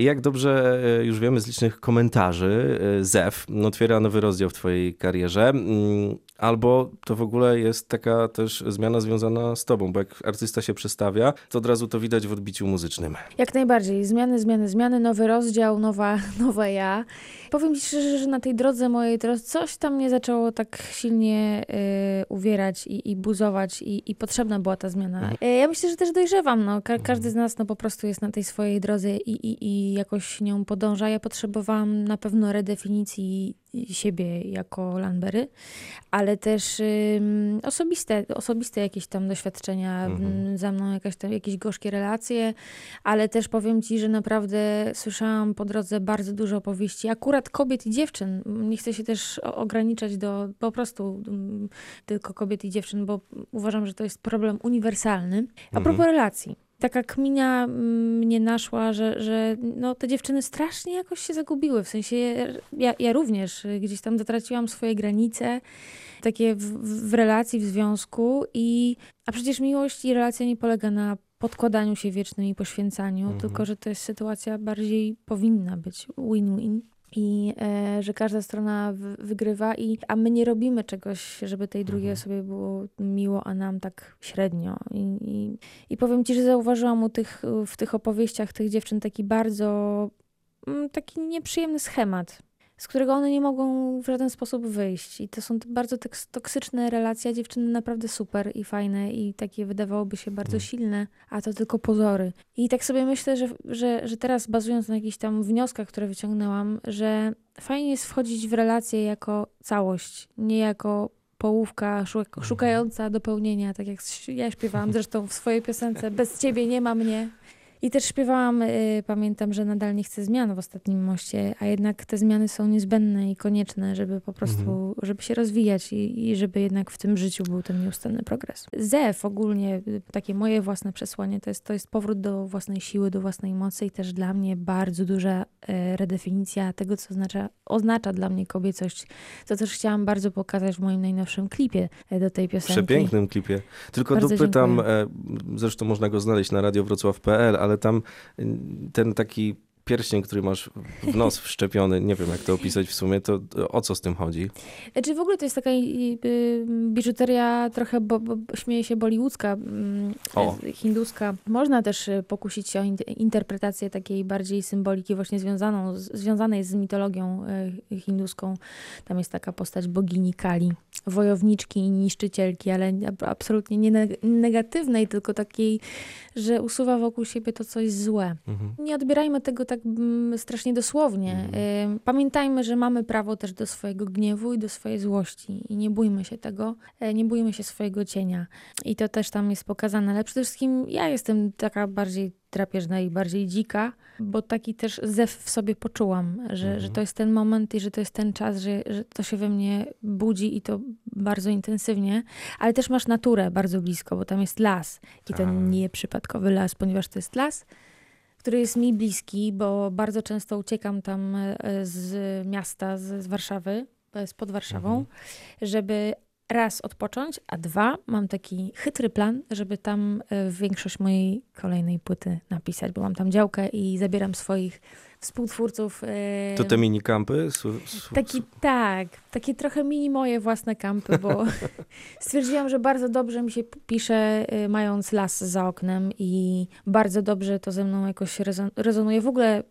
I jak dobrze e, już wiemy z licznych komentarzy, e, ZEF otwiera nowy rozdział w twojej karierze. Albo to w ogóle jest taka też zmiana związana z tobą, bo jak artysta się przestawia, to od razu to widać w odbiciu muzycznym. Jak najbardziej. Zmiany, zmiany, zmiany, nowy rozdział, nowa, nowe ja. Powiem ci szczerze, że na tej drodze mojej teraz coś tam mnie zaczęło tak silnie y, uwierać i, i buzować i, i, potrzebna była ta zmiana. Mhm. Y, ja myślę, że też dojrzewam. No. Ka każdy z nas no, po prostu jest na tej swojej drodze i, i, i jakoś nią podąża. Ja potrzebowałam na pewno redefinicji siebie jako Lanbery, ale też osobiste, osobiste jakieś tam doświadczenia, mhm. za mną jakaś tam, jakieś gorzkie relacje, ale też powiem ci, że naprawdę słyszałam po drodze bardzo dużo opowieści, akurat kobiet i dziewczyn. Nie chcę się też ograniczać do po prostu tylko kobiet i dziewczyn, bo uważam, że to jest problem uniwersalny. A mhm. propos relacji taka kminia mnie naszła, że, że no, te dziewczyny strasznie jakoś się zagubiły. W sensie ja, ja również gdzieś tam zatraciłam swoje granice, takie w, w relacji, w związku. I, a przecież miłość i relacja nie polega na podkładaniu się wiecznym i poświęcaniu, mhm. tylko że to jest sytuacja bardziej powinna być win-win i e, że każda strona w, wygrywa, i, a my nie robimy czegoś, żeby tej drugiej mhm. osobie było miło, a nam tak średnio. I, i, I, powiem ci, że zauważyłam u tych, w tych opowieściach tych dziewczyn taki bardzo mm, taki nieprzyjemny schemat z którego one nie mogą w żaden sposób wyjść. I to są bardzo toksyczne relacje, dziewczyny naprawdę super i fajne i takie wydawałoby się bardzo mm. silne, a to tylko pozory. I tak sobie myślę, że, że, że teraz bazując na jakichś tam wnioskach, które wyciągnęłam, że fajnie jest wchodzić w relacje jako całość, nie jako połówka mhm. szukająca dopełnienia, tak jak ja śpiewałam zresztą w swojej piosence Bez ciebie nie ma mnie. I też śpiewałam, y, pamiętam, że nadal nie chcę zmian w ostatnim moście, a jednak te zmiany są niezbędne i konieczne, żeby po prostu, mhm. żeby się rozwijać i, i, żeby jednak w tym życiu był ten nieustanny progres. ZEF ogólnie, y, takie moje własne przesłanie, to jest, to jest powrót do własnej siły, do własnej mocy i też dla mnie bardzo duża y, redefinicja tego, co oznacza, oznacza dla mnie kobiecość, co też chciałam bardzo pokazać w moim najnowszym klipie y, do tej piosenki. Przepięknym klipie. Tylko bardzo dopytam, dziękuję. zresztą można go znaleźć na radiowrocław.pl, ale ale tam y, ten taki pierścień, który masz w nos wszczepiony, nie wiem jak to opisać w sumie, to o co z tym chodzi? Czy znaczy, w ogóle to jest taka y, biżuteria trochę, bo, bo śmieje się bollywoodzka, mm, hinduska. Można też y, pokusić się o interpretację takiej bardziej symboliki właśnie związaną, związanej z mitologią hinduską. Tam jest taka postać bogini Kali, wojowniczki i niszczycielki, ale absolutnie nie negatywnej, tylko takiej że usuwa wokół siebie to coś złe. Mhm. Nie odbierajmy tego tak mm, strasznie dosłownie. Mhm. Pamiętajmy, że mamy prawo też do swojego gniewu i do swojej złości i nie bójmy się tego, e, nie bójmy się swojego cienia. I to też tam jest pokazane, ale przede wszystkim ja jestem taka bardziej drapieżna i bardziej dzika, bo taki też zew w sobie poczułam, że, mhm. że to jest ten moment i że to jest ten czas, że, że to się we mnie budzi i to bardzo intensywnie, ale też masz naturę bardzo blisko, bo tam jest las i to tak. nie przypadkowy las, ponieważ to jest las, który jest mi bliski, bo bardzo często uciekam tam e, z miasta, z, z Warszawy, e, spod Warszawą, mhm. żeby raz odpocząć, a dwa, mam taki chytry plan, żeby tam e, większość mojej kolejnej płyty napisać, bo mam tam działkę i zabieram swoich współtwórców. To te mini kampy? Taki, tak, takie trochę mini moje własne kampy, bo stwierdziłam, że bardzo dobrze mi się pisze, y, mając las za oknem i bardzo dobrze to ze mną jakoś rezonuje. W ogóle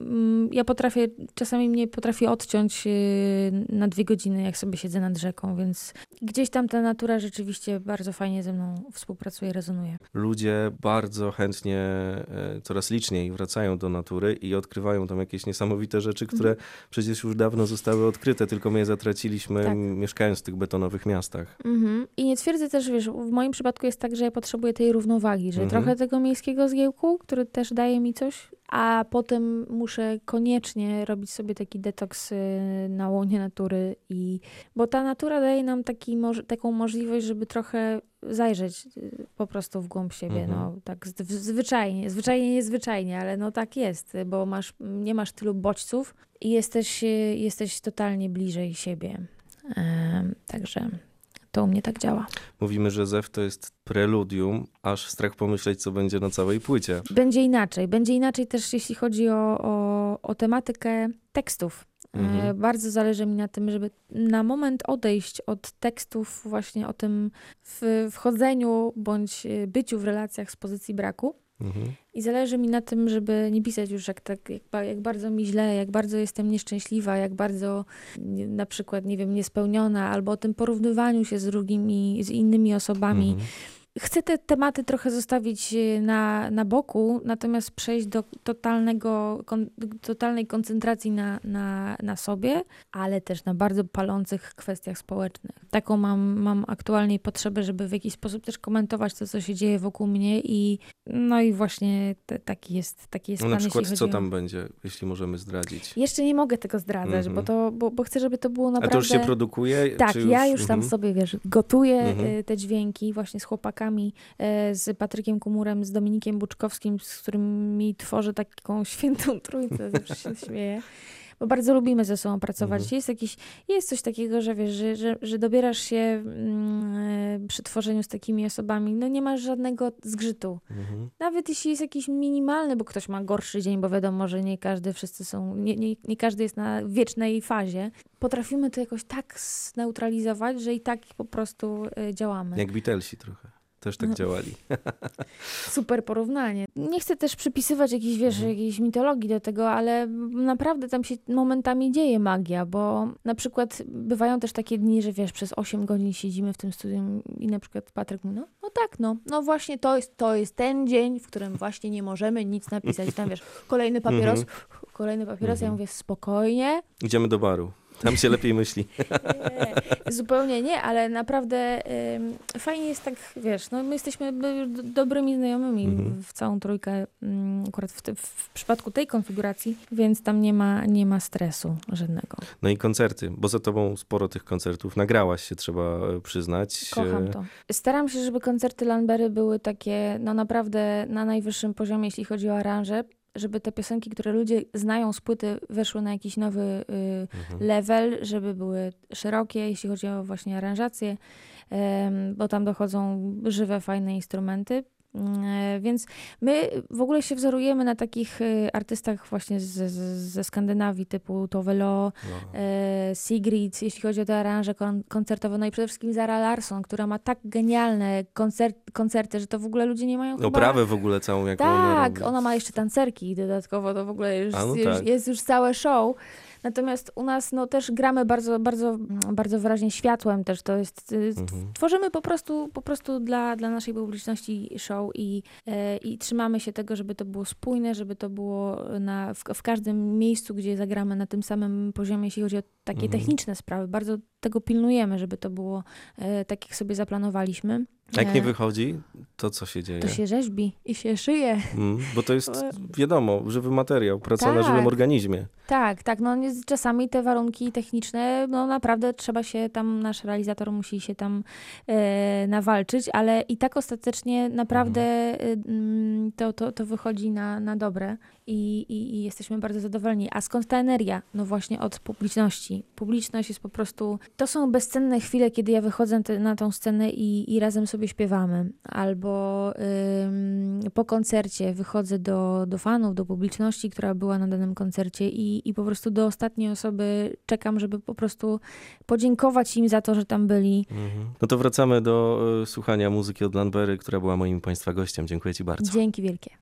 mm, ja potrafię, czasami mnie potrafi odciąć y, na dwie godziny, jak sobie siedzę nad rzeką, więc gdzieś tam ta natura rzeczywiście bardzo fajnie ze mną współpracuje, rezonuje. Ludzie bardzo chętnie, e, coraz liczniej wracają do natury i odkrywają tam jakieś niesamowite rzeczy, które mm. przecież już dawno zostały odkryte, tylko my je zatraciliśmy tak. mieszkając w tych betonowych miastach. Mhm. I nie twierdzę też, wiesz, w moim przypadku jest tak, że ja potrzebuję tej równowagi, że mhm. trochę tego miejskiego zgiełku, który też daje mi coś, a potem muszę koniecznie robić sobie taki detoks y, na łonie natury i bo ta natura daje nam taki, taką możliwość, żeby trochę zajrzeć y, po prostu w głąb siebie, mhm. no tak zwyczajnie, zwyczajnie niezwyczajnie, ale no tak jest, bo masz, nie masz tylu bodźców i jesteś, y, jesteś totalnie bliżej siebie. Także to u mnie tak działa. Mówimy, że Zew to jest preludium, aż strach pomyśleć, co będzie na całej płycie. Będzie inaczej. Będzie inaczej też, jeśli chodzi o, o, o tematykę tekstów. Mhm. E, Bardzo zależy mi na tym, żeby na moment odejść od tekstów, właśnie o tym wchodzeniu bądź e, byciu w relacjach z pozycji braku. Mhm. I zależy mi na tym, żeby nie pisać już jak, tak, jak, jak bardzo mi źle, jak bardzo jestem nieszczęśliwa, jak bardzo na przykład, nie wiem, niespełniona, albo o tym porównywaniu się z drugimi, z innymi osobami. Mhm. Chcę te tematy trochę zostawić e, na, na boku, natomiast przejść do totalnego, kon, totalnej koncentracji na, na, na sobie, ale też na bardzo palących kwestiach społecznych. Taką mam, mam aktualnie potrzebę, żeby w jakiś sposób też komentować to, co się dzieje wokół mnie i no i właśnie te, taki jest, taki jest No na przykład, co o- tam będzie, jeśli możemy zdradzić? Jeszcze nie mogę tego zdradzać, Mhm. bo, to, bo, bo chcę, żeby to było A naprawdę... to już się produkuje? Tak, czy ja już tam mhm. sobie, wiesz, gotuję Mhm. y, te dźwięki właśnie z chłopakami, y, z Patrykiem Kumurem, z Dominikiem Buczkowskim, z którymi tworzę taką świętą trójcę, zawsze się śmieję. Bo bardzo lubimy ze sobą pracować. Mhm. Jest, jakiś, jest coś takiego, że wiesz, że, że, że dobierasz się mm, y, przy tworzeniu z takimi osobami, no nie masz żadnego zgrzytu. Mhm. Nawet jeśli jest jakiś minimalny, bo ktoś ma gorszy dzień, bo wiadomo, że nie każdy, wszyscy są, nie, nie, nie każdy jest na wiecznej fazie. Potrafimy to jakoś tak zneutralizować, że i tak po prostu y, działamy. Jak Beatlesi trochę. Też tak No. działali. Super porównanie. Nie chcę też przypisywać jakiejś, wiesz, Mhm. jakiejś mitologii do tego, ale naprawdę tam się momentami dzieje magia, bo na przykład bywają też takie dni, że wiesz, przez 8 godzin siedzimy w tym studium i na przykład Patryk mówi, no, no tak, no, no właśnie to jest, to jest ten dzień, w którym właśnie nie możemy nic napisać. Tam wiesz, kolejny papieros, kolejny papieros, ja Mhm. mówię spokojnie, Idziemy do baru. Tam się lepiej myśli. Nie, zupełnie nie, ale naprawdę ym, fajnie jest tak, wiesz, no my jesteśmy dobrymi znajomymi Mhm. w całą trójkę, ym, akurat w, te, w przypadku tej konfiguracji, więc tam nie ma, nie ma stresu żadnego. No i koncerty, bo za tobą sporo tych koncertów nagrałaś się, trzeba e, przyznać. Kocham E, to. Staram się, żeby koncerty Landbery były takie, no naprawdę na najwyższym poziomie, jeśli chodzi o aranże, żeby te piosenki, które ludzie znają z płyty, weszły na jakiś nowy y, Mhm. level, żeby były szerokie, jeśli chodzi o właśnie aranżację, em, bo tam dochodzą żywe, fajne instrumenty. Mm, Więc my w ogóle się wzorujemy na takich y, artystach właśnie z, z, ze Skandynawii, typu Tove Lo, No. e, Sigrid, jeśli chodzi o te aranże kon- koncertowe, no i przede wszystkim Zara Larsson, która ma tak genialne koncert, koncerty, że to w ogóle ludzie nie mają chyba... Oprawę w ogóle całą, jaką ona Tak, robi. ona ma jeszcze tancerki dodatkowo, to w ogóle już, A, no już, tak. jest już całe show. Natomiast u nas no, też gramy bardzo, bardzo, bardzo wyraźnie światłem też. To jest, y, Mhm. tworzymy po prostu, po prostu dla, dla naszej publiczności show i, e, i trzymamy się tego, żeby to było spójne, żeby to było na, w, w każdym miejscu, gdzie zagramy na tym samym poziomie, jeśli chodzi o takie Mhm. techniczne sprawy. Bardzo tego pilnujemy, żeby to było e, tak, jak sobie zaplanowaliśmy. Jak nie wychodzi, to co się dzieje? To się rzeźbi i się szyje. Mm, bo to jest, wiadomo, żywy materiał, praca na Tak. żywym organizmie. Tak, tak. No czasami te warunki techniczne, no naprawdę trzeba się tam, nasz realizator musi się tam e, nawalczyć, ale i tak ostatecznie naprawdę e, mm, to, to, to wychodzi na, na dobre i, i, i jesteśmy bardzo zadowoleni. A skąd ta energia? No właśnie od publiczności. Publiczność jest po prostu, to są bezcenne chwile, kiedy ja wychodzę te, na tą scenę i, i razem sobie śpiewamy. Albo ym, po koncercie wychodzę do, do fanów, do publiczności, która była na danym koncercie i, i po prostu do ostatniej osoby czekam, żeby po prostu podziękować im za to, że tam byli. Mhm. No to wracamy do e, słuchania muzyki od Lanbery, która była moim Państwa gościem. Dziękuję Ci bardzo. Dzięki wielkie.